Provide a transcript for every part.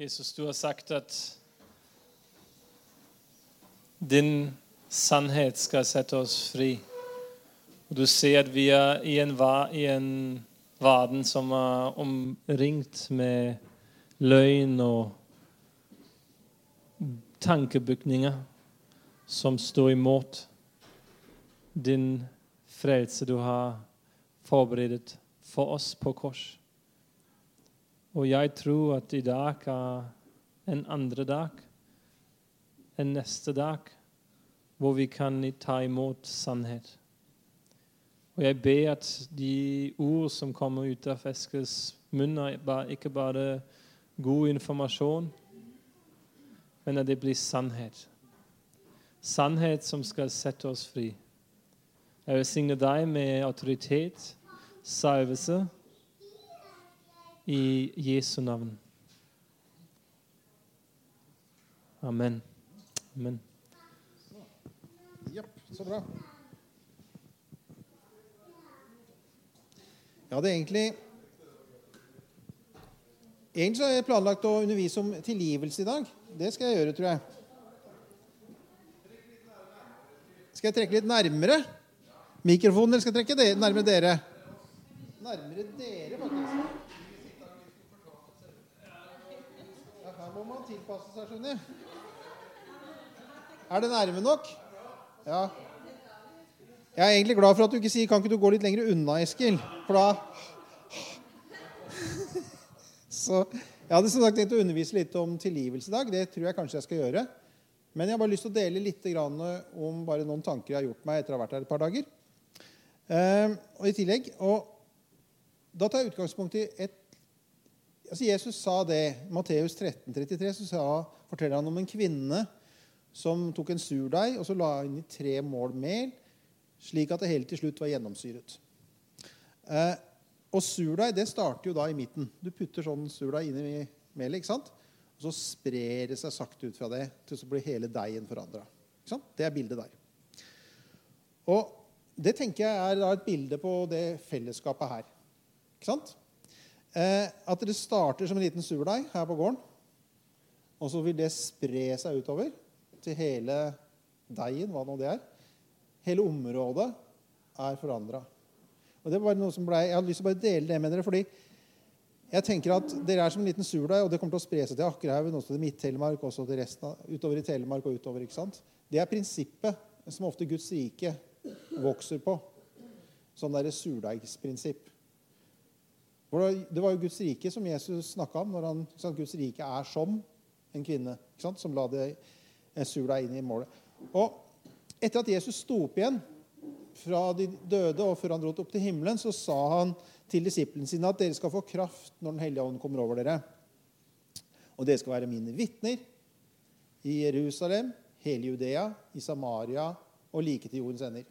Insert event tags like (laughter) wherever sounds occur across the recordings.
Jesus, du har sagt at din sannhet skal sette oss fri. Og du ser at vi er i en, i en verden som er omringt med løgn og tankebygninger som står imot din frelse du har forberedt for oss på kors. Og jeg tror at i dag er en andre dag, en neste dag, hvor vi kan ta imot sannhet. Og jeg ber at de ord som kommer ut av Eskils munn, ikke bare god informasjon, men at det blir sannhet. Sannhet som skal sette oss fri. Jeg velsigner deg med autoritet, salvelse, i Jesu navn. Amen. Amen. Ja, så bra. Jeg hadde egentlig Egentlig har jeg planlagt å undervise om tilgivelse i dag. Det skal jeg gjøre, tror jeg. Skal jeg trekke litt nærmere mikrofonen, eller skal jeg trekke nærmere dere? Nærmere dere, faktisk. Må man tilpasse seg, skjønner du? Er det nærme nok? Ja. Jeg er egentlig glad for at du ikke sier 'Kan ikke du gå litt lenger unna, Eskil?' For da Så jeg hadde som sagt tenkt å undervise litt om tilgivelse i dag. Det tror jeg kanskje jeg skal gjøre. Men jeg har bare lyst til å dele litt om bare noen tanker jeg har gjort meg etter å ha vært her et par dager. Ehm, og i tillegg, og Da tar jeg utgangspunkt i et altså Jesus sa det. Matteus 13, 33, så sa, forteller han om en kvinne som tok en surdeig og så la inn i tre mål mel, slik at det helt til slutt var gjennomsyret. Eh, og surdeig det starter jo da i midten. Du putter sånn surdeig inn i melet. ikke sant? Og så sprer det seg sakte ut fra det til så blir hele deigen forandra. Det er bildet der. Og det tenker jeg er et bilde på det fellesskapet her. Ikke sant? Eh, at det starter som en liten surdeig her på gården. Og så vil det spre seg utover til hele deigen, hva nå det er. Hele området er forandra. Og det var noe som ble, Jeg hadde lyst til å bare dele det med dere. fordi jeg tenker at Dere er som en liten surdeig, og det kommer til å spre seg til Akkerhaugen, også til Midt-Telemark, også til resten av, utover i Telemark og utover. ikke sant? Det er prinsippet som ofte Guds rike vokser på. Sånn derre surdeigsprinsipp. Det var jo Guds rike som Jesus snakka om når han sa at Guds rike er som en kvinne sant? som la det sula inn i målet. Og etter at Jesus sto opp igjen fra de døde, og før han dro opp til himmelen, så sa han til disiplene sine at dere skal få kraft når Den hellige ånd kommer over dere. Og dere skal være mine vitner i Jerusalem, hele Judea, i Samaria og like til jordens ender.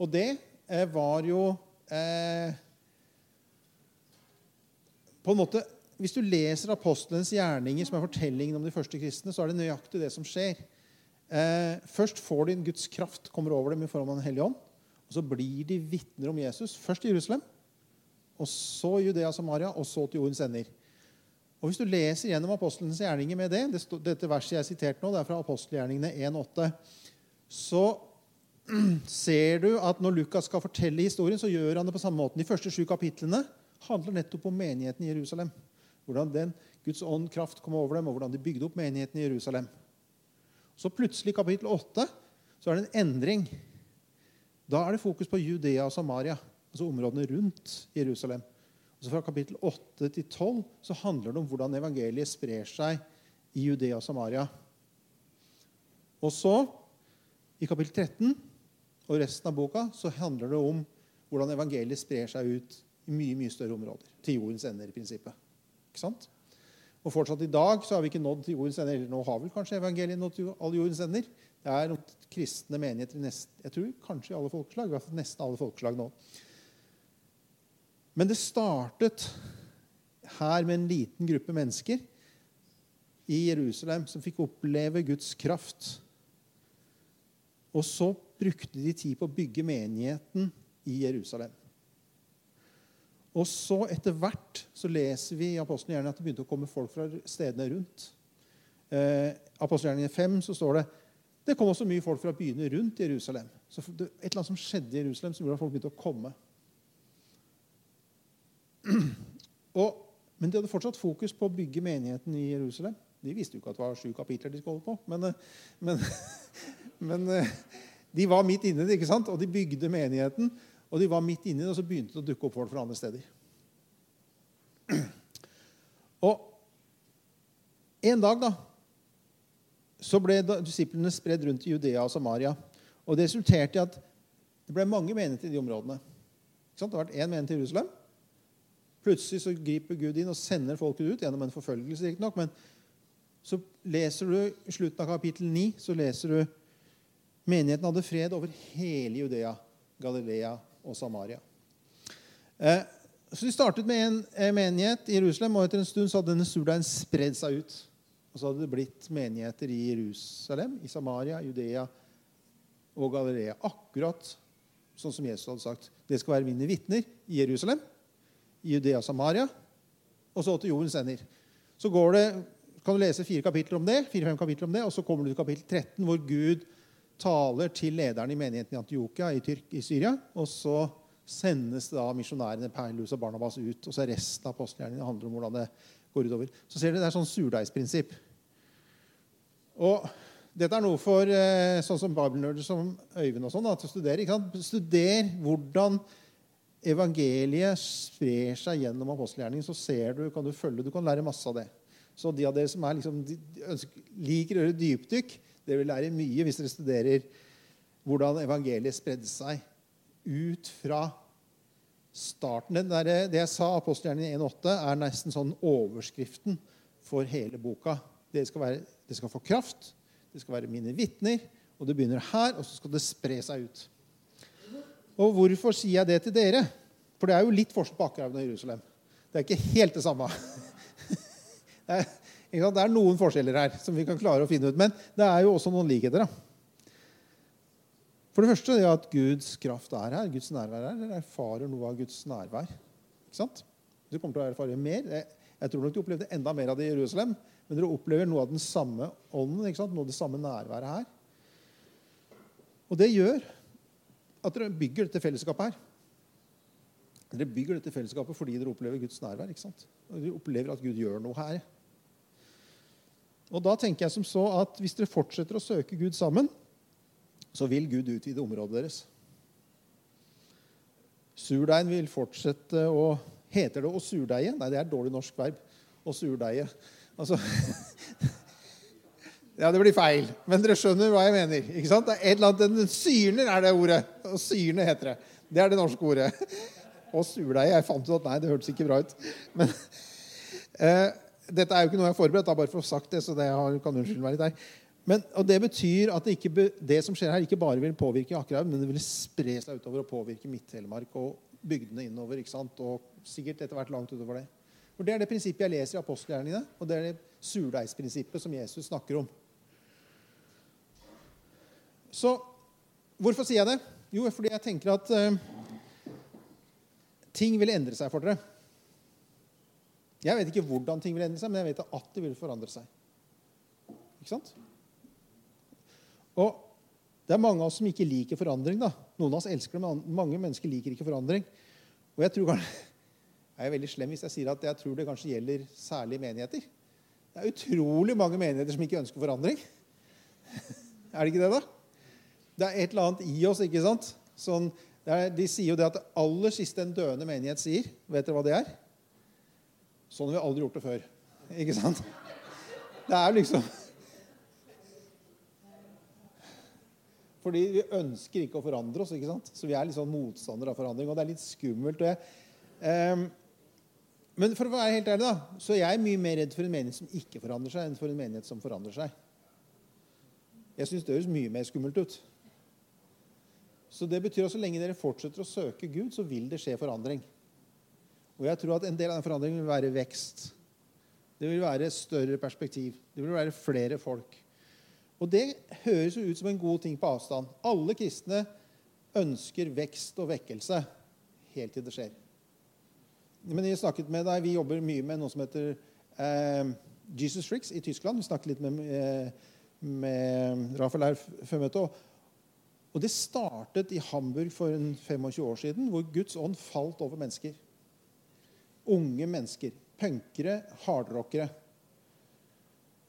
Og det eh, var jo eh, På en måte Hvis du leser apostlenes gjerninger, som er fortellingen om de første kristne, så er det nøyaktig det som skjer. Eh, først får de en Guds kraft kommer over dem i form av Den hellige ånd. Og så blir de vitner om Jesus. Først i Jerusalem, og så Judea Samaria, og så til jordens ender. Og Hvis du leser gjennom apostlenes gjerninger med det, det Dette verset jeg siterte nå, det er fra apostelgjerningene 1,8. Så (clears throat) ser du at når Lukas skal fortelle historien, så gjør han det på samme måten. De første sju kapitlene handler nettopp om menigheten i Jerusalem. Hvordan den Guds ånd kraft kom over dem, og hvordan de bygde opp menigheten i Jerusalem. Så plutselig, i kapittel 8, så er det en endring. Da er det fokus på Judea og Samaria, altså områdene rundt Jerusalem. Og så Fra kapittel 8 til 12 så handler det om hvordan evangeliet sprer seg i Judea og Samaria. Og så, i kapittel 13 og resten av boka, så handler det om hvordan evangeliet sprer seg ut i mye mye større områder. Til jordens ender, i prinsippet. Ikke sant? Og fortsatt i dag så har vi ikke nådd til jordens ender. Eller nå har vel kanskje evangeliet nådd til alle jordens ender. Det er kristne menigheter i nest, jeg tror kanskje i alle folkeslag. I hvert fall nesten alle folkeslag nå. Men det startet her med en liten gruppe mennesker i Jerusalem som fikk oppleve Guds kraft. Og så brukte de tid på å bygge menigheten i Jerusalem. Og så etter hvert så leser vi i apostelgjerningen at det begynte å komme folk fra stedene rundt. Eh, apostelgjerningen 5 så står det det kom også mye folk fra byene rundt Jerusalem. Så det, et eller annet som skjedde i Jerusalem, som gjorde at folk begynte å komme. (clears throat) Og, men de hadde fortsatt fokus på å bygge menigheten i Jerusalem. De visste jo ikke at det var sju kapitler de skulle holde på. Men, eh, men, (laughs) men eh, de var midt inne ikke sant? og de bygde menigheten. Og de var midt inne i det, og så begynte det å dukke opp folk fra andre steder. (clears throat) Og en dag da, så ble disiplene spredd rundt i Judea og Samaria. Og Det resulterte i at det ble mange menigheter i de områdene. Det har vært én menighet i Jerusalem. Plutselig så griper Gud inn og sender folket ut gjennom en forfølgelse. Ikke nok, men så leser du i slutten av kapittel 9 så leser du menigheten hadde fred over hele Judea, Galilea og Samaria. Eh, så De startet med en eh, menighet i Jerusalem, og etter en stund så hadde denne surdeigen spredd seg ut. Og så hadde det blitt menigheter i Jerusalem, i Samaria, Judea og Galilea. Akkurat sånn som Jesus hadde sagt. Det skal være mine vitner i Jerusalem, i Judea og Samaria, og så til jordens ender. Så går det, kan du lese fire kapitler om det, fire-fem kapitler om det, og så kommer du til kapittel 13, hvor Gud taler til lederen i menigheten i Antiokia i, i Syria. Og så sendes da misjonærene Paulus og Barnabas ut. Og så er resten av apostelgjerningene handler om hvordan det går utover. Så ser dere, Det er sånn surdeigsprinsipp. Og dette er noe for eh, sånn som bibelnerder som Øyvind og sånn, til å studere. Ikke sant? Studer hvordan evangeliet sprer seg gjennom apostelgjerningen. Så ser du, kan du følge, du kan lære masse av det. Så de av dere som liksom, de ønsker, liker å gjøre dypdykk, dere vil lære mye hvis dere studerer hvordan evangeliet spredde seg ut fra starten. Der, det jeg sa, apostelgjerningen 1,8, er nesten sånn overskriften for hele boka. Det skal, være, det skal, få kraft, det skal være mine vitner, og det begynner her, og så skal det spre seg ut. Og hvorfor sier jeg det til dere? For det er jo litt forskjell på Akerhaugen og Jerusalem. Det er ikke helt det samme. (laughs) Det er, det er noen forskjeller her som vi kan klare å finne ut, men det er jo også noen likheter. da. For det første det at Guds kraft er her. Guds nærvær er her. Dere erfarer noe av Guds nærvær. Ikke sant? Du kommer til å erfare mer. Jeg tror nok du opplevde enda mer av det i Jerusalem. Men dere opplever noe av den samme ånden, ikke sant? noe av det samme nærværet her. Og det gjør at dere bygger dette fellesskapet her. Dere bygger dette fellesskapet fordi dere opplever Guds nærvær. ikke sant? Og dere opplever at Gud gjør noe her. Og da tenker jeg som så at Hvis dere fortsetter å søke Gud sammen, så vil Gud utvide området deres. Surdeigen vil fortsette å Heter det å surdeie? Nei, det er et dårlig norsk verb. Å surdeie. Altså (laughs) Ja, det blir feil, men dere skjønner hva jeg mener. ikke sant? Det er et eller annet, Syrner er det ordet. Og syrne heter det. Det er det norske ordet. Og surdeie. Jeg fant ut at nei, det hørtes ikke bra ut. Men eh, dette er jo ikke noe jeg har forberedt. Da, bare for å ha sagt det, så det kan unnskylde meg litt der. Men, og Det betyr at det, ikke, det, som skjer her, ikke bare vil påvirke Akerhaug, men det vil spre seg utover og påvirke Midt-Telemark og bygdene innover. ikke sant? Og sikkert etter hvert langt utover det. For Det er det prinsippet jeg leser i apostelgjerningene, og det er det surdeigsprinsippet som Jesus snakker om. Så hvorfor sier jeg det? Jo, fordi jeg tenker at uh, ting vil endre seg for dere. Jeg vet ikke hvordan ting vil endre seg, men jeg vet at det vil forandre seg. Ikke sant? Og det er mange av oss som ikke liker forandring. da. Noen av oss elsker det, men mange mennesker liker ikke forandring. Og jeg tror kanskje, (laughs) jeg er veldig slem hvis jeg sier at jeg tror det kanskje gjelder særlig menigheter. Det er utrolig mange menigheter som ikke ønsker forandring. (laughs) er det ikke det, da? Det er et eller annet i oss. ikke sant? Sånn, er, de sier jo det at det aller siste en døende menighet sier, vet dere hva det er? Sånn har vi aldri gjort det før. Ikke sant? Det er liksom Fordi vi ønsker ikke å forandre oss. ikke sant? Så vi er litt sånn motstandere av forandring. Og det er litt skummelt. Um, men for å være helt ærlig, da, så jeg er mye mer redd for en menighet som ikke forandrer seg, enn for en menighet som forandrer seg. Jeg syns det høres mye mer skummelt ut. Så det betyr at så lenge dere fortsetter å søke Gud, så vil det skje forandring. Og jeg tror at en del av den forandringen vil være vekst. Det vil være større perspektiv. Det vil være flere folk. Og det høres jo ut som en god ting på avstand. Alle kristne ønsker vekst og vekkelse helt til det skjer. Men jeg snakket med deg, Vi jobber mye med noe som heter eh, Jesus Tricks i Tyskland. Vi snakket litt med, eh, med Rafael her før møtet. Og, og det startet i Hamburg for en 25 år siden, hvor Guds ånd falt over mennesker. Unge mennesker. Punkere, hardrockere.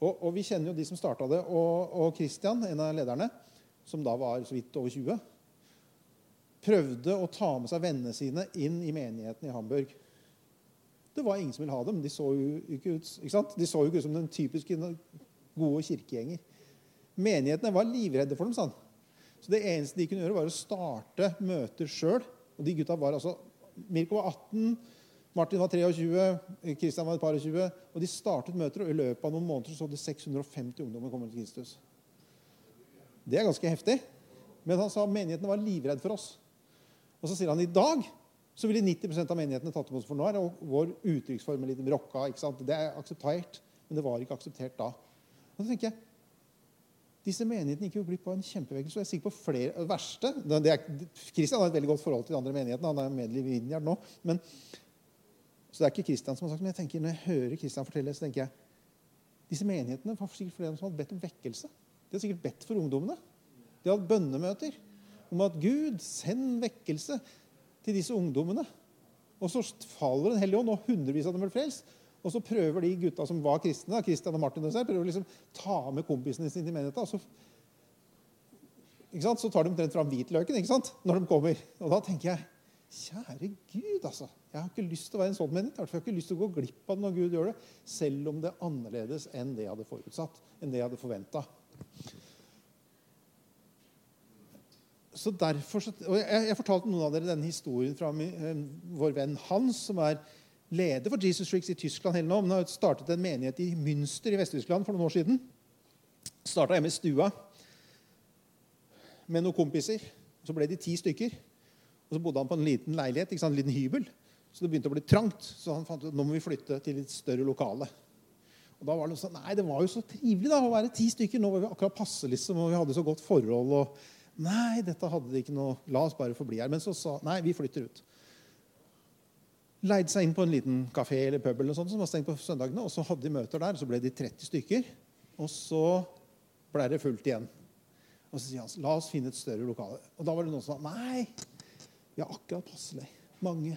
Og, og, vi kjenner jo de som starta det. Og, og Christian, en av lederne, som da var så vidt over 20, prøvde å ta med seg vennene sine inn i menigheten i Hamburg. Det var ingen som ville ha dem. De så jo ikke ut, ikke sant? De så jo ikke ut som den typiske gode kirkegjenger. Menighetene var livredde for dem. Sånn. Så det eneste de kunne gjøre, var å starte møter sjøl. Og de gutta var altså Mirko var 18, Martin var 23, Kristian var et par og 20. Og de startet møter, og i løpet av noen måneder så hadde 650 ungdommer kommet til Kristus. Det er ganske heftig. Men han sa menighetene var livredde for oss. Og så sier han i dag så ville 90% av menighetene tatt imot oss. For nå er vår uttrykksform litt rocka. ikke sant? Det er akseptert, men det var ikke akseptert da. Og så tenker jeg, Disse menighetene gikk jo glipp av en kjempevekkelse. Jeg er sikker på flere, verste, er, Kristian har et veldig godt forhold til de andre menighetene. Han er medlem i Vinjard nå. Men, så det er ikke Kristian som har sagt men jeg tenker, når jeg hører Kristian fortelle, så tenker jeg disse menighetene var sikkert flere som hadde bedt om vekkelse. De har sikkert bedt for ungdommene. De hatt bønnemøter om at Gud, send vekkelse til disse ungdommene. Og så faller Den hellige ånd, og hundrevis av dem blir frelst. Og så prøver de gutta som var kristne, Kristian og Martin og seg, prøver liksom ta med kompisene sine til menigheten. Så, så tar de omtrent fram hvitløken ikke sant? når de kommer. Og da tenker jeg Kjære Gud, altså. Jeg har ikke lyst til å være en sånn menighet. Jeg har ikke lyst til å gå glipp av det når Gud gjør det, selv om det er annerledes enn det jeg hadde forutsatt, enn det jeg hadde forventa. så derfor, og jeg, jeg, fortalte noen av dere denne historien fra min, eh, vår venn Hans, som er leder for Jesus Tricks i Tyskland. hele nå. Han har startet en menighet i Münster i Vest-Tyskland for noen år siden. Starta hjemme i stua med noen kompiser. Så ble de ti stykker. Og så bodde han på en liten leilighet, en liten hybel. Så det begynte å bli trangt. Så han fant ut nå må vi flytte til et større lokale. Og da var det sånn, Nei, det var jo så trivelig da, å være ti stykker. Nå var vi akkurat passe, liksom, og vi hadde så godt forhold. og Nei, dette hadde de ikke noe La oss bare få bli her. Men så sa nei, vi flytter ut. Leide seg inn på en liten kafé eller pub eller sånt, som var stengt på søndagene. Og så hadde de møter der. Så ble de 30 stykker. Og så ble det fullt igjen. Og så sier han la oss finne et større lokale. Og da var det noen som sa nei, har akkurat passelig mange.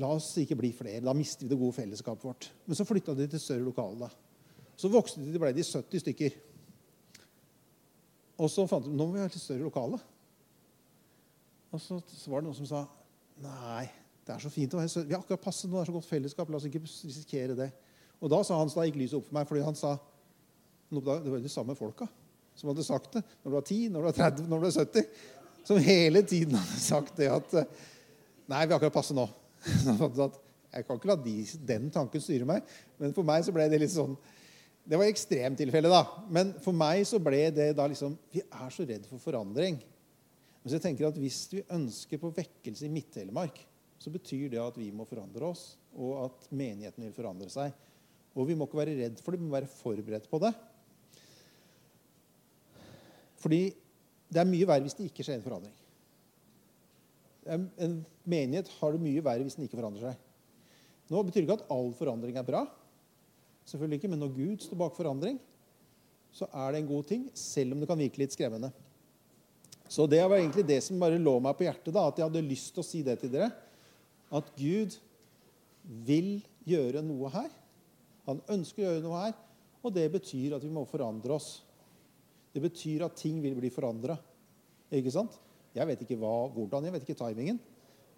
La oss ikke bli flere. Da mister vi det gode fellesskapet vårt. Men så flytta de til større lokale. da. Så vokste de, til ble de 70 stykker. Og så fant de nå må vi ha litt større lokale. Og så, så, var det noen som sa nei, det er så fint å være større. Vi har akkurat passet nå, det er så godt fellesskap. La oss ikke risikere det. Og da sa han, så da gikk lyset opp for meg, fordi han sa det var de samme folka som hadde sagt det når du var 10, når du var 30, når du var 70. Som hele tiden hadde sagt det at Nei, vi akkurat passet nå. (laughs) Jeg kan ikke la de, den tanken styre meg. Men for meg så ble det litt sånn det var ekstremtilfellet, da. Men for meg så ble det da liksom Vi er så redd for forandring. Men så jeg tenker at hvis vi ønsker på vekkelse i Midt-Telemark, så betyr det at vi må forandre oss, og at menigheten vil forandre seg. Og vi må ikke være redd for det, vi må være forberedt på det. Fordi det er mye verre hvis det ikke skjer en forandring. En menighet har det mye verre hvis den ikke forandrer seg. Nå betyr ikke at all forandring er bra. Selvfølgelig ikke, Men når Gud står bak forandring, så er det en god ting, selv om det kan virke litt skremmende. Så det var egentlig det som bare lå meg på hjertet, da, at jeg hadde lyst til å si det til dere. At Gud vil gjøre noe her. Han ønsker å gjøre noe her. Og det betyr at vi må forandre oss. Det betyr at ting vil bli forandra. Ikke sant? Jeg vet ikke hva, hvordan, jeg vet ikke timingen.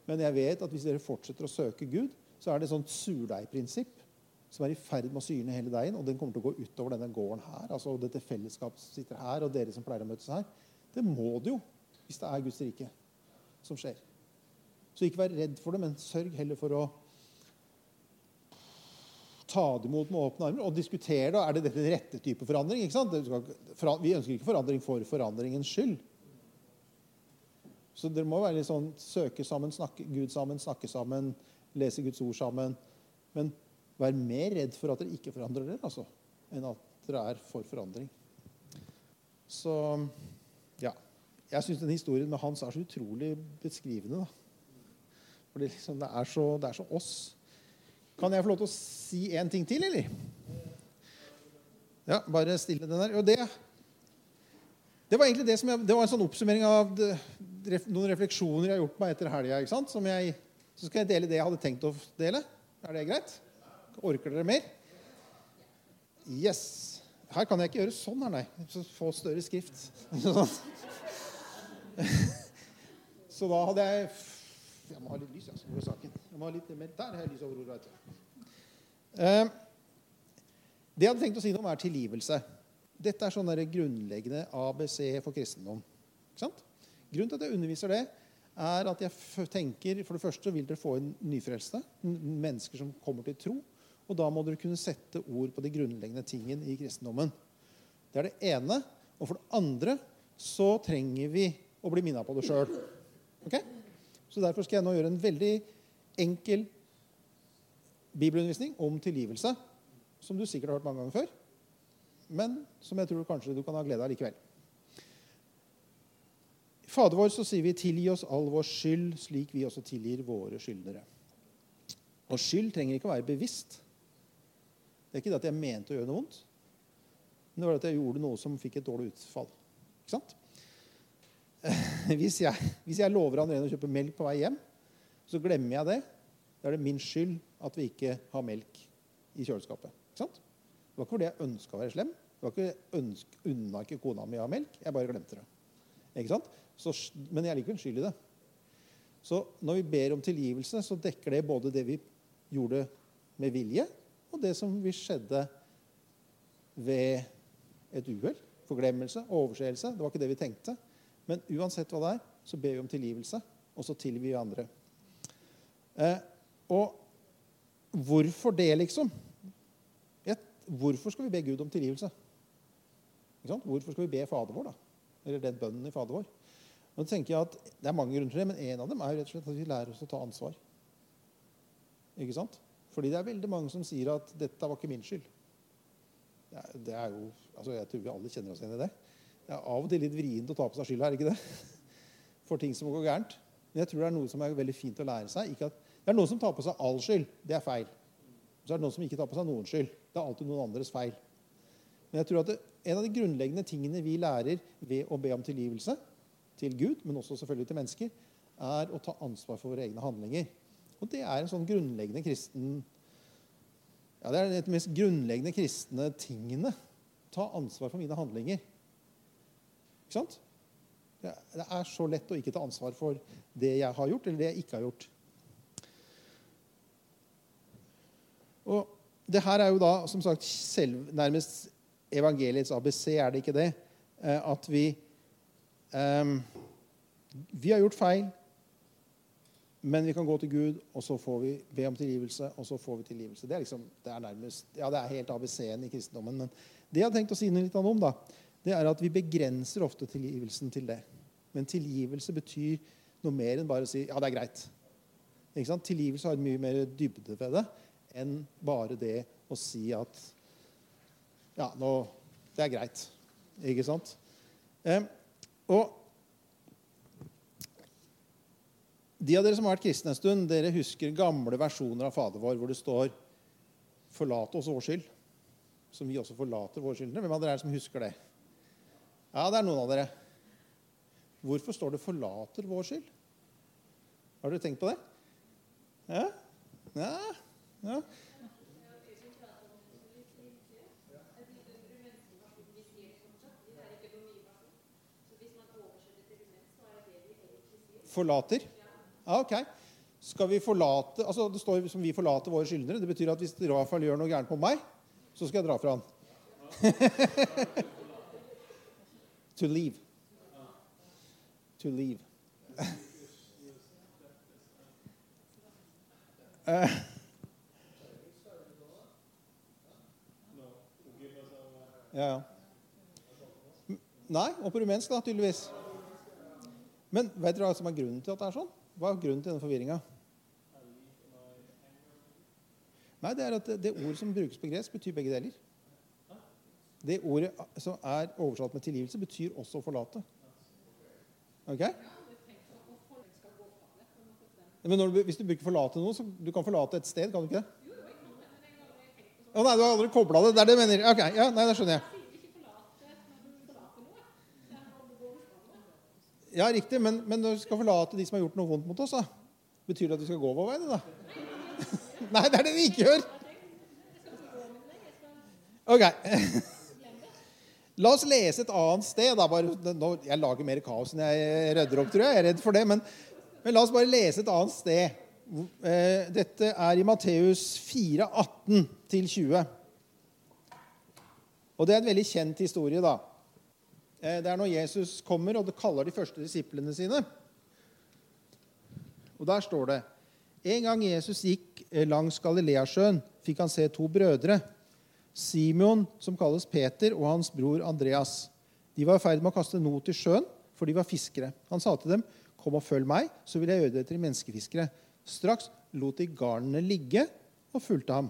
Men jeg vet at hvis dere fortsetter å søke Gud, så er det et sånt surdeigprinsipp som er i ferd med å syne hele deigen, og den kommer til å gå utover denne gården her. altså dette fellesskapet som sitter her, og dere som pleier å møtes her. Det må det jo, hvis det er Guds rike som skjer. Så ikke vær redd for det, men sørg heller for å ta det imot med åpne armer og diskutere det. Er det dette rette type forandring? ikke sant? Vi ønsker ikke forandring for forandringens skyld. Så dere må være litt sånn søke sammen, snakke Gud sammen, snakke sammen, lese Guds ord sammen. Men Vær mer redd for at dere ikke forandrer dere, altså, enn at dere er for forandring. Så ja. Jeg syns den historien med Hans er så utrolig beskrivende. da. Fordi liksom det, er så, det er så oss. Kan jeg få lov til å si en ting til, eller? Ja, bare stille den der. Og det, det var egentlig det som jeg, det var en sånn oppsummering av det, noen refleksjoner jeg har gjort meg etter helga. så skal jeg dele det jeg hadde tenkt å dele. Er det greit? Orker dere mer? Yes. Her kan jeg ikke gjøre sånn, her, nei. Så få større skrift. (laughs) (laughs) Så da hadde jeg Jeg må ha litt lys jeg, så går saken. Jeg må ha litt Der har jeg lys over ordet. Eh, det jeg hadde tenkt å si noe om, er tilgivelse. Dette er sånn grunnleggende ABC for kristendom. Grunnen til at jeg underviser det, er at jeg tenker For det første vil dere få inn nyfrelste. Mennesker som kommer til tro. Og da må dere kunne sette ord på de grunnleggende tingene i kristendommen. Det er det ene. Og for det andre så trenger vi å bli minna på det sjøl. Okay? Så derfor skal jeg nå gjøre en veldig enkel bibelundervisning om tilgivelse, som du sikkert har hørt mange ganger før, men som jeg tror kanskje du kan ha glede av likevel. I Fader vår så sier vi 'tilgi oss all vår skyld, slik vi også tilgir våre skyldnere'. Og skyld trenger ikke å være bevisst. Det er ikke det at jeg mente å gjøre noe vondt, men det var at jeg gjorde noe som fikk et dårlig utfall. Ikke sant? (laughs) Hvis jeg, hvis jeg lover André å kjøpe melk på vei hjem, så glemmer jeg det. Da er det min skyld at vi ikke har melk i kjøleskapet. Det var ikke fordi jeg ønska å være slem. Det var ikke ønsk, Unna ikke kona mi å ha melk. Jeg bare glemte det. Ikke sant? Så, men jeg er likevel skyld i det. Så når vi ber om tilgivelse, så dekker det både det vi gjorde med vilje, og det som vi skjedde ved et uhell. Forglemmelse, overseelse. Det var ikke det vi tenkte. Men uansett hva det er, så ber vi om tilgivelse, og så tilgir vi andre. Eh, og hvorfor det, liksom? Hvorfor skal vi be Gud om tilgivelse? Hvorfor skal vi be Fader vår, da? Eller den bønnen i Fader vår? Nå tenker jeg at Det er mange grunner til det, men en av dem er jo rett og slett at vi lærer oss å ta ansvar. Ikke sant? Fordi det er veldig mange som sier at 'dette var ikke min skyld'. Det er, det er jo, altså Jeg tror vi alle kjenner oss igjen i det. Det er av og til litt vrient å ta på seg skylda, er ikke det? (laughs) For ting som går gærent. Men jeg tror det er noe som er veldig fint å lære seg. Ikke at det er noen som tar på seg all skyld. Det er feil. Så er det noen som ikke tar på seg noen skyld. Det er alltid noen andres feil. Men jeg tror at det, en av de grunnleggende tingene vi lærer ved å be om tilgivelse til Gud, men også selvfølgelig til mennesker, er å ta ansvar for våre egne handlinger. Og det er en sånn grunnleggende kristen ja, Det er de mest grunnleggende kristne tingene. Ta ansvar for mine handlinger. Ikke sant? Det er så lett å ikke ta ansvar for det jeg har gjort, eller det jeg ikke har gjort. Og det her er jo da som sagt selv, nærmest evangeliets ABC, er det ikke det? Eh, at vi um, Vi har gjort feil, men vi kan gå til Gud, og så får vi be om tilgivelse, og så får vi tilgivelse. Det er liksom, det er nærmest, ja, det er helt ABC-en i kristendommen. Men det jeg har tenkt å si litt om, da, det er at vi begrenser ofte tilgivelsen til det. Men tilgivelse betyr noe mer enn bare å si ja, det er greit. Tilgivelse har mye mer dybde ved det enn bare det å si at ja, nå, det er greit. Ikke sant? Eh, og de av dere som har vært kristne en stund, dere husker gamle versjoner av Fader vår hvor det står 'Forlat oss vår skyld', som vi også forlater våre skyldnere. Hvem av dere er det som husker det? Ja, det er noen av dere. Hvorfor står det 'forlater vår skyld'? Har dere tenkt på det? Ja? Ja? Ja. Forlater? Ja, ok. Skal vi forlate, altså Det står som 'vi forlater våre skyldnere'. Det betyr at hvis Rafael gjør noe gærent på meg, så skal jeg dra fra han. (laughs) to leave. To leave. uh, (laughs) ja, ja. Nei, og på rumensk, da, tydeligvis. Men vet dere hva som er grunnen til at det er sånn? Hva er grunnen til denne forvirringa? Nei, det er at det, det ordet som brukes på gresk, betyr begge deler. Det ordet som er oversatt med tilgivelse, betyr også å forlate. Ok? Men du, hvis du bruker 'forlate' noe, så du kan forlate et sted, kan du ikke det? Å nei, du har aldri kobla det. Det er det du mener. Ok, ja, nei, det skjønner jeg. Ja, riktig, men, men når du skal forlate de som har gjort noe vondt mot oss, da, betyr det at vi skal gå vår vei? da? (laughs) nei, det er det vi ikke gjør. Ok. La oss lese et annet sted. Da. Bare, nå, jeg lager mer kaos enn jeg rydder opp, tror jeg. Jeg er redd for det. Men, men la oss bare lese et annet sted. Eh, dette er i Matteus 4, 18-20. Og det er en veldig kjent historie, da. Eh, det er når Jesus kommer og kaller de første disiplene sine. Og der står det En gang Jesus gikk eh, langs Galileasjøen, fikk han se to brødre. Simon, som kalles Peter, og hans bror Andreas. De var i ferd med å kaste not i sjøen, for de var fiskere. Han sa til dem, 'Kom og følg meg, så vil jeg gjøre dere til menneskefiskere.' Straks lot de garnene ligge og fulgte ham.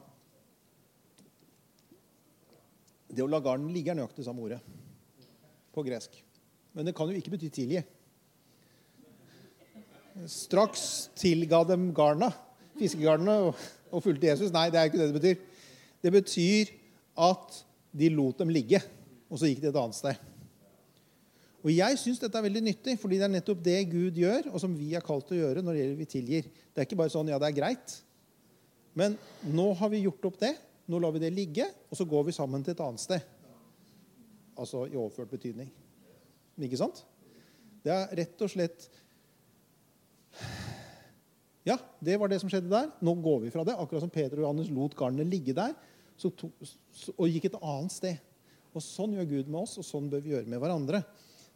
Det å la garnen ligge er nøyaktig samme ordet på gresk. Men det kan jo ikke bety tilgi. Straks tilga dem garna, fiskegarnene, og fulgte Jesus. Nei, det er ikke det det betyr. Det betyr at de lot dem ligge, og så gikk de et annet sted. Og Jeg syns dette er veldig nyttig, fordi det er nettopp det Gud gjør, og som vi er kalt til å gjøre når det gjelder vi tilgir. Det er ikke bare sånn ja, det er greit. Men nå har vi gjort opp det. Nå lar vi det ligge, og så går vi sammen til et annet sted. Altså i overført betydning. Ikke sant? Det er rett og slett Ja, det var det som skjedde der. Nå går vi fra det. Akkurat som Peter og Johannes lot garnet ligge der to, og gikk et annet sted. Og Sånn gjør Gud med oss, og sånn bør vi gjøre med hverandre.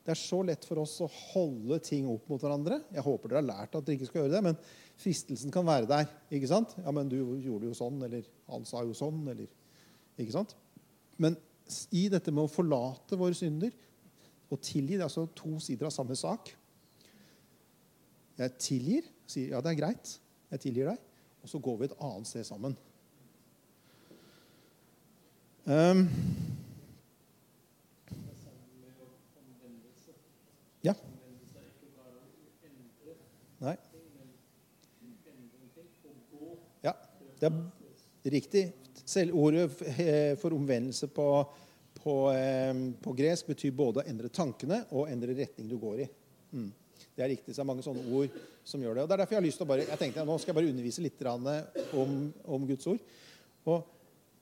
Det er så lett for oss å holde ting opp mot hverandre. Jeg håper dere har lært at dere ikke skal gjøre det, men fristelsen kan være der. ikke sant? Ja, men du gjorde jo sånn, eller han sa jo sånn, eller Ikke sant? Men i dette med å forlate våre synder og tilgi, det er altså to sider av samme sak. Jeg tilgir, sier ja, det er greit, jeg tilgir deg, og så går vi et annet sted sammen. Um, ja. Nei. Ja, det er riktig. Selv ordet for omvendelse på, på, på, gresk betyr både å endre tankene og endre retning du går i. Mm. Det er riktig. Så det er mange sånne ord som gjør det. Og det er derfor jeg har lyst til å bare, jeg tenkte Nå skal jeg bare undervise litt om, om Guds ord. Og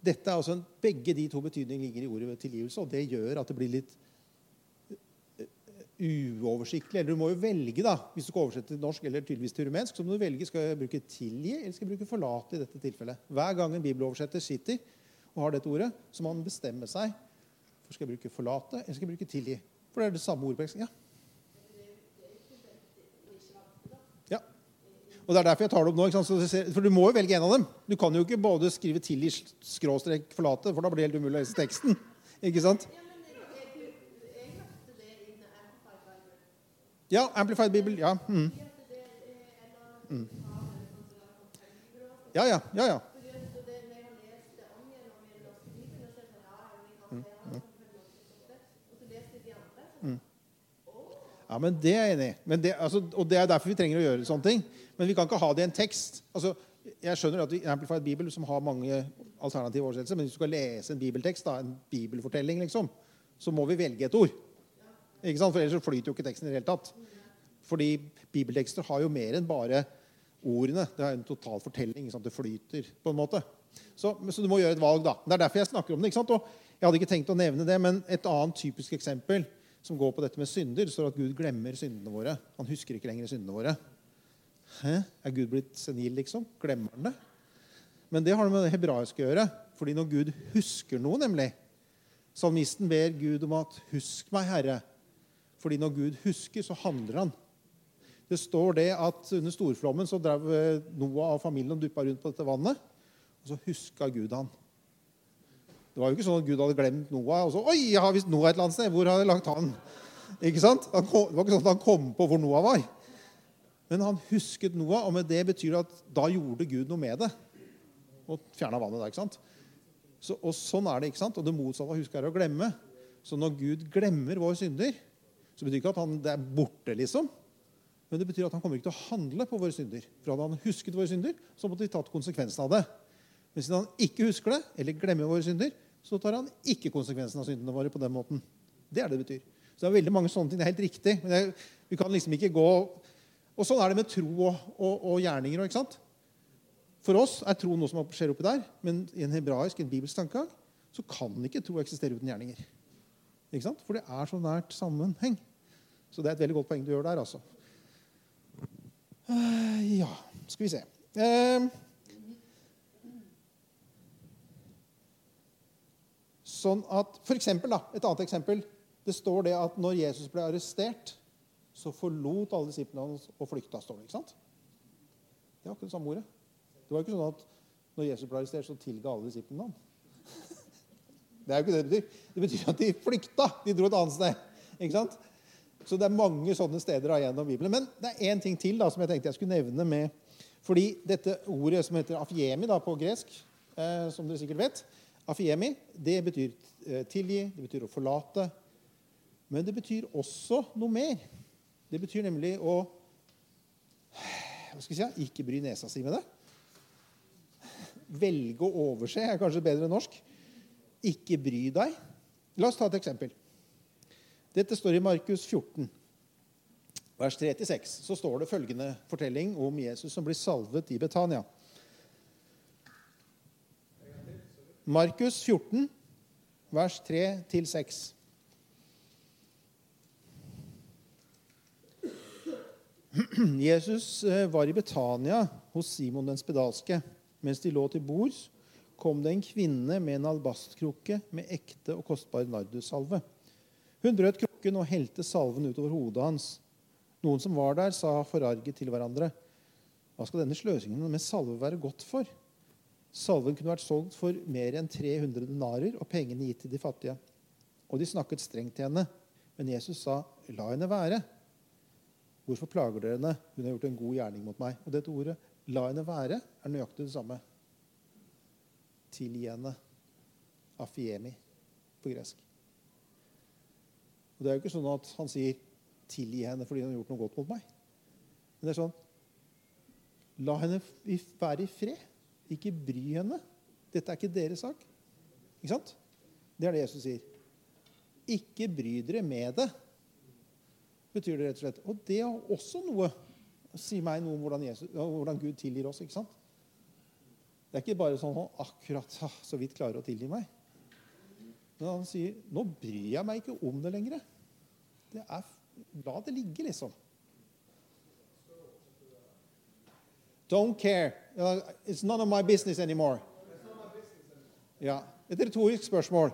dette er også en, Begge de to betydningene ligger i ordet tilgivelse, og det gjør at det blir litt uoversiktlig. Eller du må jo velge, da, hvis du skal oversette til norsk eller tydeligvis til rumensk, så må du velge skal jeg bruke 'tilgi' eller skal jeg bruke 'forlate' i dette tilfellet. Hver gang en bibeloversetter sitter og har dette ordet, så må han bestemme seg for skal jeg bruke 'forlate' eller skal jeg bruke 'tilgi'. For det er det samme på Ja. Og det er derfor jeg tar det opp nå. For du må jo velge en av dem. Du kan jo ikke både skrive 'tilgi' skråstrek 'forlate', for da blir det helt umulig å lese teksten. Ikke sant? Ja, Amplified Bibel. Ja. Mm. Mm. Ja, ja. ja, ja. Mm. mm. Ja, men Det er jeg enig i. Altså, og det er derfor vi trenger å gjøre sånne ting. Men vi kan ikke ha det i en tekst. Altså, jeg skjønner at Amplified Bibel, som har mange alternative oversettelser, men hvis du skal lese en bibeltekst, da, en bibelfortelling, liksom, så må vi velge et ord. Ikke sant? For Ellers så flyter jo ikke teksten i det hele tatt. Fordi bibeltekster har jo mer enn bare ordene. Det er en total fortelling. Det flyter på en måte. Så, så, du må gjøre et valg, da. Det er derfor jeg snakker om det. ikke sant? Og jeg hadde ikke tenkt å nevne det, men et annet typisk eksempel som går på dette med synder, står at Gud glemmer syndene våre. Han husker ikke lenger syndene våre. Hæ? Er Gud blitt senil, liksom? Glemmer han det? Men det har det med det hebraiske å gjøre. Fordi når Gud husker noe, nemlig Salmisten ber Gud om at 'Husk meg, Herre'. Fordi når Gud husker, så handler han. Det står det at under storflommen så drev eh, Noah og familien og duppa rundt på dette vannet. Og så huska Gud han. Det var jo ikke sånn at Gud hadde glemt Noah. Og så, 'Oi, jeg har visst Noah et eller annet sted. Hvor har jeg lagt han?' Ikke sant? det var ikke sånn at han kom på hvor Noah var. Men han husket Noah, og med det betyr det at da gjorde Gud noe med det. Og fjerna vannet der. ikke sant? Så, og sånn er det. ikke sant? Og det motsatte av huske er å glemme. Så når Gud glemmer våre synder, så betyr ikke at han, det er borte, liksom. Men det betyr at han kommer ikke til å handle på våre synder. For hadde han husket våre synder, så måtte vi tatt konsekvensen av det. Men siden han ikke husker det, eller glemmer våre synder, så tar han ikke konsekvensen av syndene våre på den måten. Det er det det betyr. Så det er veldig mange sånne ting. Det er helt riktig. men det, vi kan liksom ikke gå... Og sånn er det med tro og, og, og gjerninger. ikke sant? For oss er tro noe som skjer oppi der, men i en hebraisk, en bibelsk tankegang, så kan ikke tro eksistere uten gjerninger. Ikke sant? For det er så nært sammenheng. Så det er et veldig godt poeng du gjør der, altså. Uh, ja, skal vi se. Uh, sånn at, for eksempel, da, Et annet eksempel. Det står det at når Jesus ble arrestert, så forlot alle disiplene hans og flykta. står det, ikke sant? Det var ikke det samme ordet. Det var ikke sånn at når Jesus ble arrestert, så tilga alle disiplene ham. Det er jo ikke det det betyr. Det betyr at de flykta. De dro et annet sted. Ikke sant? Så det er mange sånne steder gjennom Bibelen. Men det er én ting til da, som jeg tenkte jeg skulle nevne med Fordi dette ordet som heter afiemi da, på gresk, eh, som dere sikkert vet Afiemi, det betyr eh, tilgi, det betyr å forlate. Men det betyr også noe mer. Det betyr nemlig å hva skal jeg si, ikke bry nesa si med det. Velge å overse er kanskje bedre enn norsk. Ikke bry deg. La oss ta et eksempel. Dette står i Markus 14, vers 3-6. Så står det følgende fortelling om Jesus som blir salvet i Betania. Markus 14, vers 3-6. (clears throat) Jesus eh, var i Betania hos Simon den spedalske. Mens de lå til bords, kom det en kvinne med en albastkrukke med ekte og kostbar nardussalve. Hun brøt krukken og helte salven utover hodet hans. Noen som var der, sa forarget til hverandre. Hva skal denne sløsingen med salve være godt for? Salven kunne vært solgt for mer enn 300 denarer og pengene gitt til de fattige. Og de snakket strengt til henne. Men Jesus sa, 'La henne være.' Hvorfor plager dere henne? Hun har gjort en god gjerning mot meg. Og dette ordet 'la henne være' er nøyaktig det samme tilgi henne. Afiemi på gresk. Og Det er jo ikke sånn at han sier 'tilgi henne fordi hun har gjort noe godt mot meg'. Men det er sånn La henne være i fred. Ikke bry henne. Dette er ikke deres sak. Ikke sant? Det er det Jesus sier. Ikke bry dere med det, betyr det rett og slett. Og det er også noe sier meg noe om hvordan, Jesus, hvordan Gud tilgir oss. ikke sant? Det er ikke bare sånn at akkurat så vidt klarer å tilgi meg. Men han sier nå bryr jeg meg ikke om det lenger. Det er, la det ligge, liksom. Don't care. It's none of my business anymore. Ja. Et retorisk spørsmål.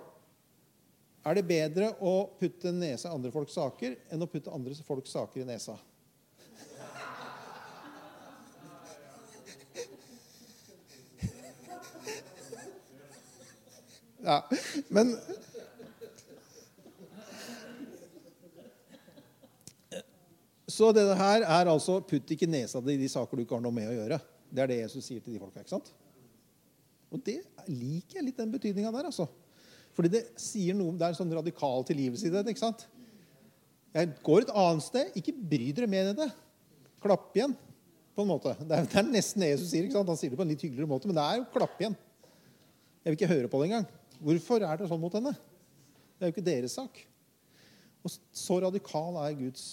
Er det bedre å putte nesa i andre folks saker enn å putte andre folks saker i nesa? Ja, men Så det her er altså putt ikke nesa di i de saker du ikke har noe med å gjøre. Det er det Jesus sier til de folka. ikke sant? Og det liker jeg litt, den betydninga der. altså. Fordi det sier noe, det er en sånn radikal tilgivelse i det. ikke sant? Jeg går et annet sted. Ikke bry dere med det. Klapp igjen, på en måte. Det er, det er nesten det Jesus sier. ikke sant? Han sier det på en litt hyggeligere måte, men det er jo klapp igjen. Jeg vil ikke høre på det engang. Hvorfor er det sånn mot henne? Det er jo ikke deres sak. Og så radikal er Guds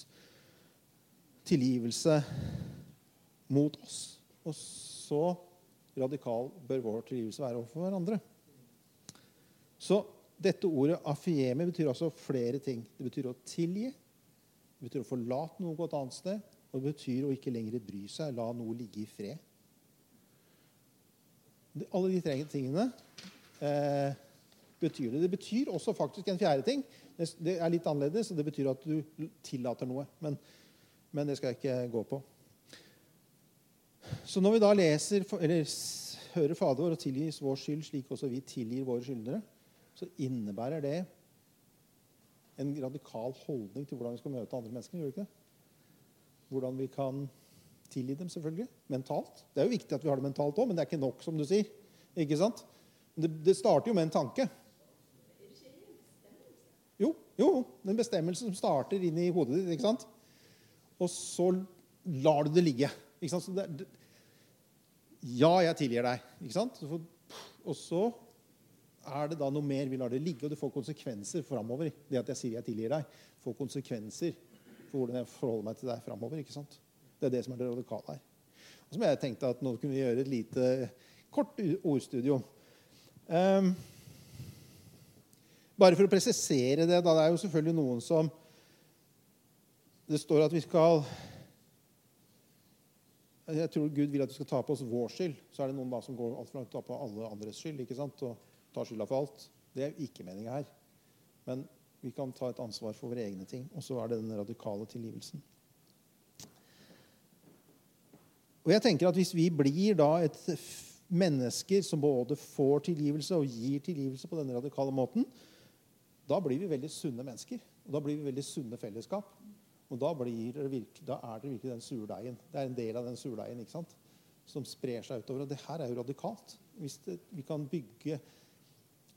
tilgivelse mot oss. Og så radikal bør vår tilgivelse være overfor hverandre. Så dette ordet afiemi betyr altså flere ting. Det betyr å tilgi, det betyr å forlate noe på et annet sted, og det betyr å ikke lenger bry seg, la noe ligge i fred. Alle de tre tingene eh, betyr det. Det betyr også faktisk en fjerde ting. Det er litt annerledes, og det betyr at du tillater noe. Men, men det skal jeg ikke gå på. Så når vi da leser, eller hører Fader vår og tilgis vår skyld slik også vi tilgir våre skyldnere, så innebærer det en radikal holdning til hvordan vi skal møte andre mennesker. gjør det ikke? Hvordan vi kan tilgi dem, selvfølgelig. Mentalt. Det er jo viktig at vi har det mentalt òg, men det er ikke nok, som du sier. Ikke sant? Det, det starter jo med en tanke. Jo, en bestemmelse som starter inn i hodet ditt. ikke sant? Og så lar du det ligge. Ikke sant? Det, det, ja, jeg tilgir deg. Ikke sant? Og så er det da noe mer vi lar det ligge, og det får konsekvenser framover. Det at jeg sier jeg tilgir deg, får konsekvenser for hvordan jeg forholder meg til deg framover. Ikke sant? Det er det som er det radikale her. Og så jeg tenkte at nå kunne vi gjøre et lite, kort ordstudio. Um, bare for å presisere det, da. Det er jo selvfølgelig noen som Det står at vi skal Jeg tror Gud vil at vi skal ta på oss vår skyld. Så er det noen da som går alt langt og tar på alle andres skyld ikke sant? og tar skylda for alt. Det er ikke meninga her. Men vi kan ta et ansvar for våre egne ting. Og så er det den radikale tilgivelsen. Og jeg tenker at Hvis vi blir da et mennesker som både får tilgivelse og gir tilgivelse på denne radikale måten, da blir vi veldig sunne mennesker. Og da blir vi veldig sunne fellesskap. Og da, det virke, da er det virkelig den surdeigen. Det er en del av den surdeigen ikke sant? som sprer seg utover. Og det her er jo radikalt. Hvis, det, vi kan bygge,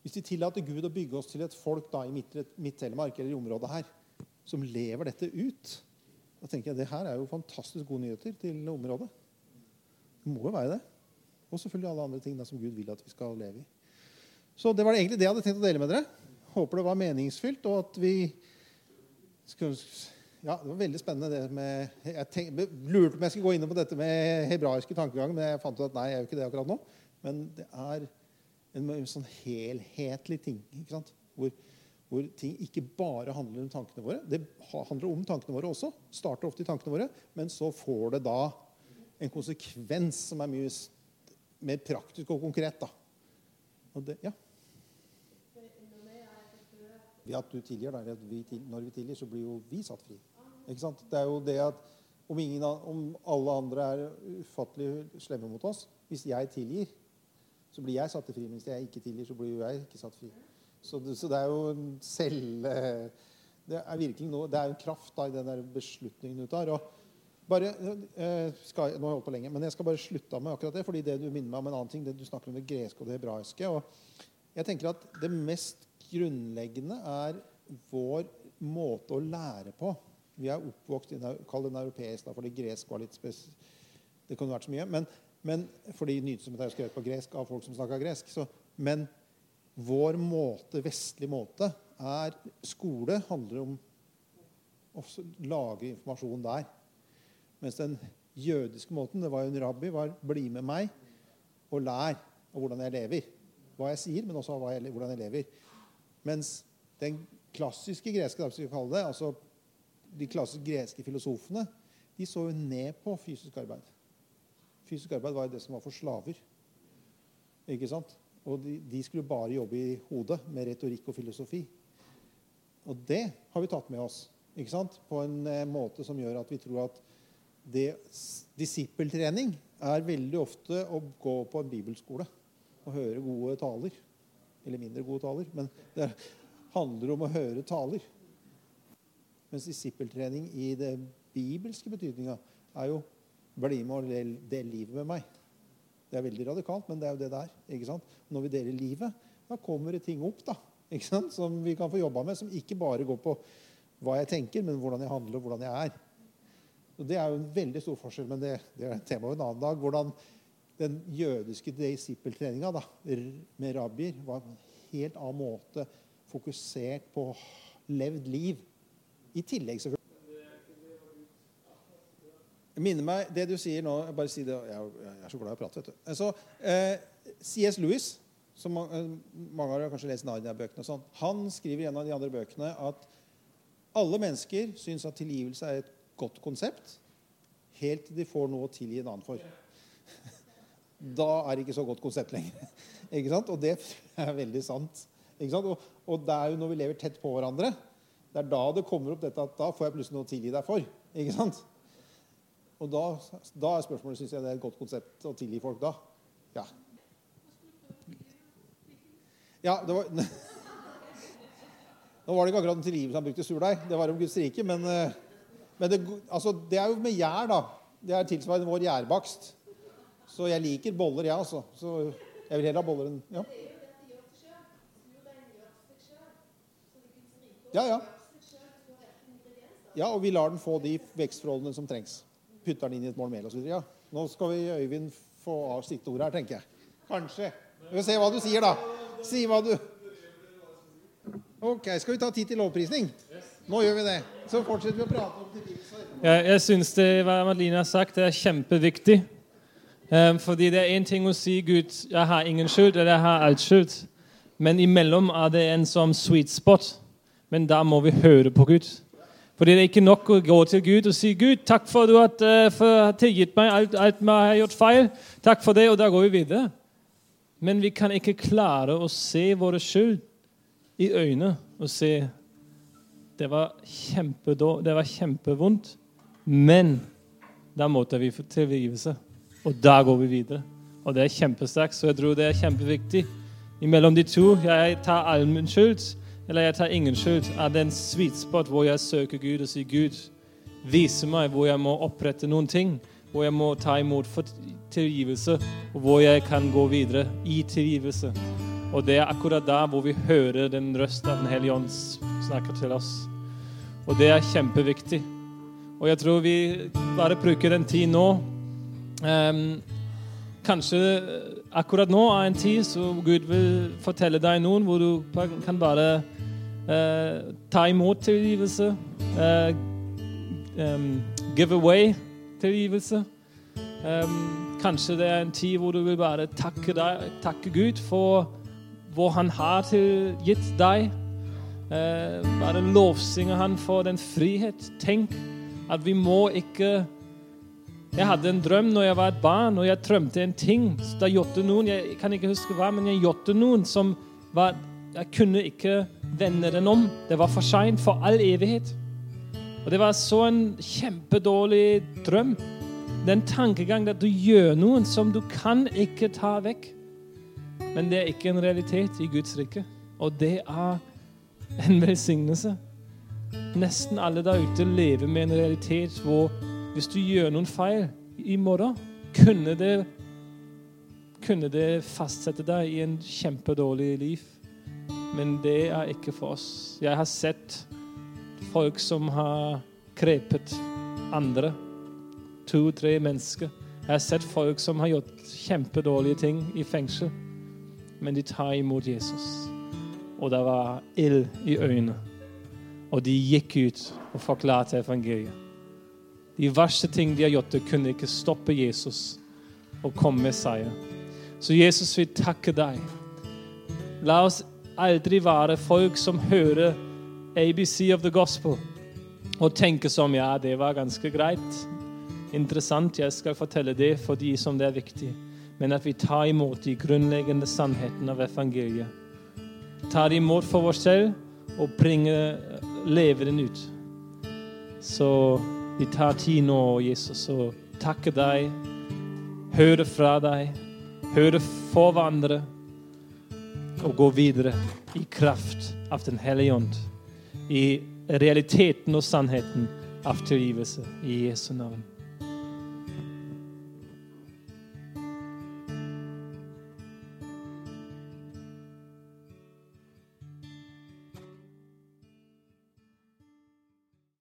hvis vi tillater Gud å bygge oss til et folk da i Midt-Telemark eller i området her, som lever dette ut, da tenker jeg det her er jo fantastisk gode nyheter til området. Det må jo være det. Og selvfølgelig alle andre ting da, som Gud vil at vi skal leve i. Så det var egentlig det jeg hadde tenkt å dele med dere. Håper det var meningsfylt, og at vi skal, Ja, det var veldig spennende det med Jeg tenk, lurte om jeg skulle gå inn på dette med hebraiske tankegang, men jeg fant ut at nei, jeg gjør ikke det akkurat nå. Men det er en, en sånn helhetlig ting. ikke sant? Hvor, hvor, ting ikke bare handler om tankene våre. Det handler om tankene våre også. Starter ofte i tankene våre, men så får det da en konsekvens som er mye mer praktisk og konkret. da. Og det, ja. Ved at du tilgir, at vi, når vi tilgir, så blir jo vi satt fri. Ikke sant? Det er jo det at om, ingen, om alle andre er ufattelig slemme mot oss Hvis jeg tilgir, så blir jeg satt fri. Men hvis jeg ikke tilgir, så blir jo jeg ikke satt fri. Så det, så det er jo en selv... Det er virkelig noe, det er en kraft da, i den der beslutningen du tar. og bare, eh, skal, nå har jeg holdt på lenge, men jeg skal bare slutte av med akkurat det. fordi det du minner meg om en annen ting, det du snakker om det greske og det hebraiske. og jeg tenker at Det mest grunnleggende er vår måte å lære på. Vi er oppvokst i kall den europeisk, da, fordi gresk var litt spes... Det kunne vært så mye. Men, men fordi Nytelsesmøtet er skrevet på gresk av folk som snakker gresk. Så, men vår måte, vestlig måte er Skole handler om å lage informasjon der. Mens den jødiske måten det var jo en rabbi var 'bli med meg og lær av hvordan jeg lever'. Hva jeg sier, men også hvordan jeg lever. Mens den klassiske greske skal vi kalle det, altså de klassiske greske filosofene de så jo ned på fysisk arbeid. Fysisk arbeid var jo det som var for slaver. Ikke sant? Og de, de skulle bare jobbe i hodet med retorikk og filosofi. Og det har vi tatt med oss ikke sant? på en eh, måte som gjør at vi tror at det, disippeltrening er veldig ofte å gå på en bibelskole og høre gode taler. Eller mindre gode taler. Men det handler om å høre taler. Mens disippeltrening i det bibelske betydninga er jo bli med og del livet med meg. Det er veldig radikalt, men det er jo det det er. ikke sant? Når vi deler livet, da kommer det ting opp da, ikke sant? som vi kan få jobba med, som ikke bare går på hva jeg tenker, men hvordan jeg handler og hvordan jeg er. Og Det er jo en veldig stor forskjell, men det, det er et tema en annen dag. Hvordan den jødiske disippeltreninga med rabbier var på en helt annen måte fokusert på levd liv. I tillegg selvfølgelig minner meg det du sier nå bare si det, Jeg er så glad i å prate. vet du. Så, eh, C.S. Lewis, som eh, mange har kanskje lest navnet i bøkene, sånn, han skriver i en av de andre bøkene at alle mennesker syns at tilgivelse er et godt konsept helt til de får noe å tilgi en annen for. Da er det ikke så godt konsept lenger. (laughs) Ikke sant? Og det (laughs) er veldig sant. Ikke sant? Og, og, det er jo når vi lever tett på hverandre, det er da det kommer opp dette at da får jeg plutselig noe å tilgi deg for. Ikke sant? Og da, da er spørsmålet syns jeg det er et godt konsept å tilgi folk da. Ja. Ja, det var (laughs) Nå var det ikke akkurat en tilgivelse han brukte surdeig. Det var om Guds rike. Men uh, men det, altså, det er jo med gjær, da. Det er tilsvarende vår gjærbakst. Så jeg liker boller, jeg, altså. Så jeg vil heller ha boller enn ja. Ja, ja. Ja, og vi lar den få de vekstforholdene som trengs. putter den inn i et mål mel osv. Ja. Nå skal vi Øyvind få av sitt ord her, tenker jeg. Kanskje. Vi får se hva du sier, da. Si hva du Ok, Skal vi ta tid til lovprisning? Nå gjør vi det. Så fortsetter vi å prate om det. Jeg, jeg syns det hva Madeline har sagt, det er kjempeviktig. Fordi det er én ting å si Gud, jeg har ingen skyld, eller jeg har alt skyld. Men imellom er det en sånn sweet spot. Men da må vi høre på Gud. Fordi det er ikke nok å gå til Gud og si Gud, takk for at du har uh, tilgitt meg alt, alt jeg har gjort feil. Takk for det, og da går vi videre. Men vi kan ikke klare å se våre skyld i øynene og se det var, det var kjempevondt, men da måtte vi få tilgivelse. Og da går vi videre. Og det er kjempesterkt, så jeg tror det er kjempeviktig. Imellom de to jeg tar all min skyld, eller jeg tar ingen skyld, er det en sweet spot hvor jeg søker Gud og sier Gud, vise meg hvor jeg må opprette noen ting, hvor jeg må ta imot tilgivelse, og hvor jeg kan gå videre i tilgivelse. Og det er akkurat da hvor vi hører den røst av Den hellige ånd snakker til oss. Og det er kjempeviktig. Og jeg tror vi bare bruker den tid nå Kanskje akkurat nå er en tid så Gud vil fortelle deg noen hvor du kan bare uh, ta imot tilgivelse. Uh, um, give away tilgivelse. Um, kanskje det er en tid hvor du vil bare takke, deg, takke Gud for hvor han har tilgitt deg. Eh, bare lovsynge han for den frihet. Tenk at vi må ikke Jeg hadde en drøm når jeg var et barn, og jeg drømte en ting. Da gjorde noen Jeg kan ikke huske hva, men jeg gjorde noen som var Jeg kunne ikke vende den om. Det var for seint for all evighet. Og det var så en kjempedårlig drøm. Den tankegang at du gjør noen som du kan ikke ta vekk. Men det er ikke en realitet i Guds rike. Og det er en velsignelse. Nesten alle der ute lever med en realitet hvor hvis du gjør noen feil i morgen, kunne det, kunne det fastsette deg i en kjempedårlig liv. Men det er ikke for oss. Jeg har sett folk som har krepet andre. To-tre mennesker. Jeg har sett folk som har gjort kjempedårlige ting i fengsel men de tar imot Jesus. Og det var ild i øynene. Og de gikk ut og forklarte evangeliet. De verste ting de har gjort, det kunne ikke stoppe Jesus og komme med seier. Så Jesus vil takke deg. La oss aldri være folk som hører ABC of the gospel og tenker som ja, det var ganske greit. Interessant, jeg skal fortelle det for de som det er viktig men at vi tar imot de grunnleggende sannhetene av evangeliet. Tar imot for oss selv og bringer, lever den ut. Så vi tar tid nå, Jesus, og takker deg, hører fra deg, hører for hverandre og går videre i kraft av Den hellige ånd. I realiteten og sannheten av tilgivelse i Jesu navn.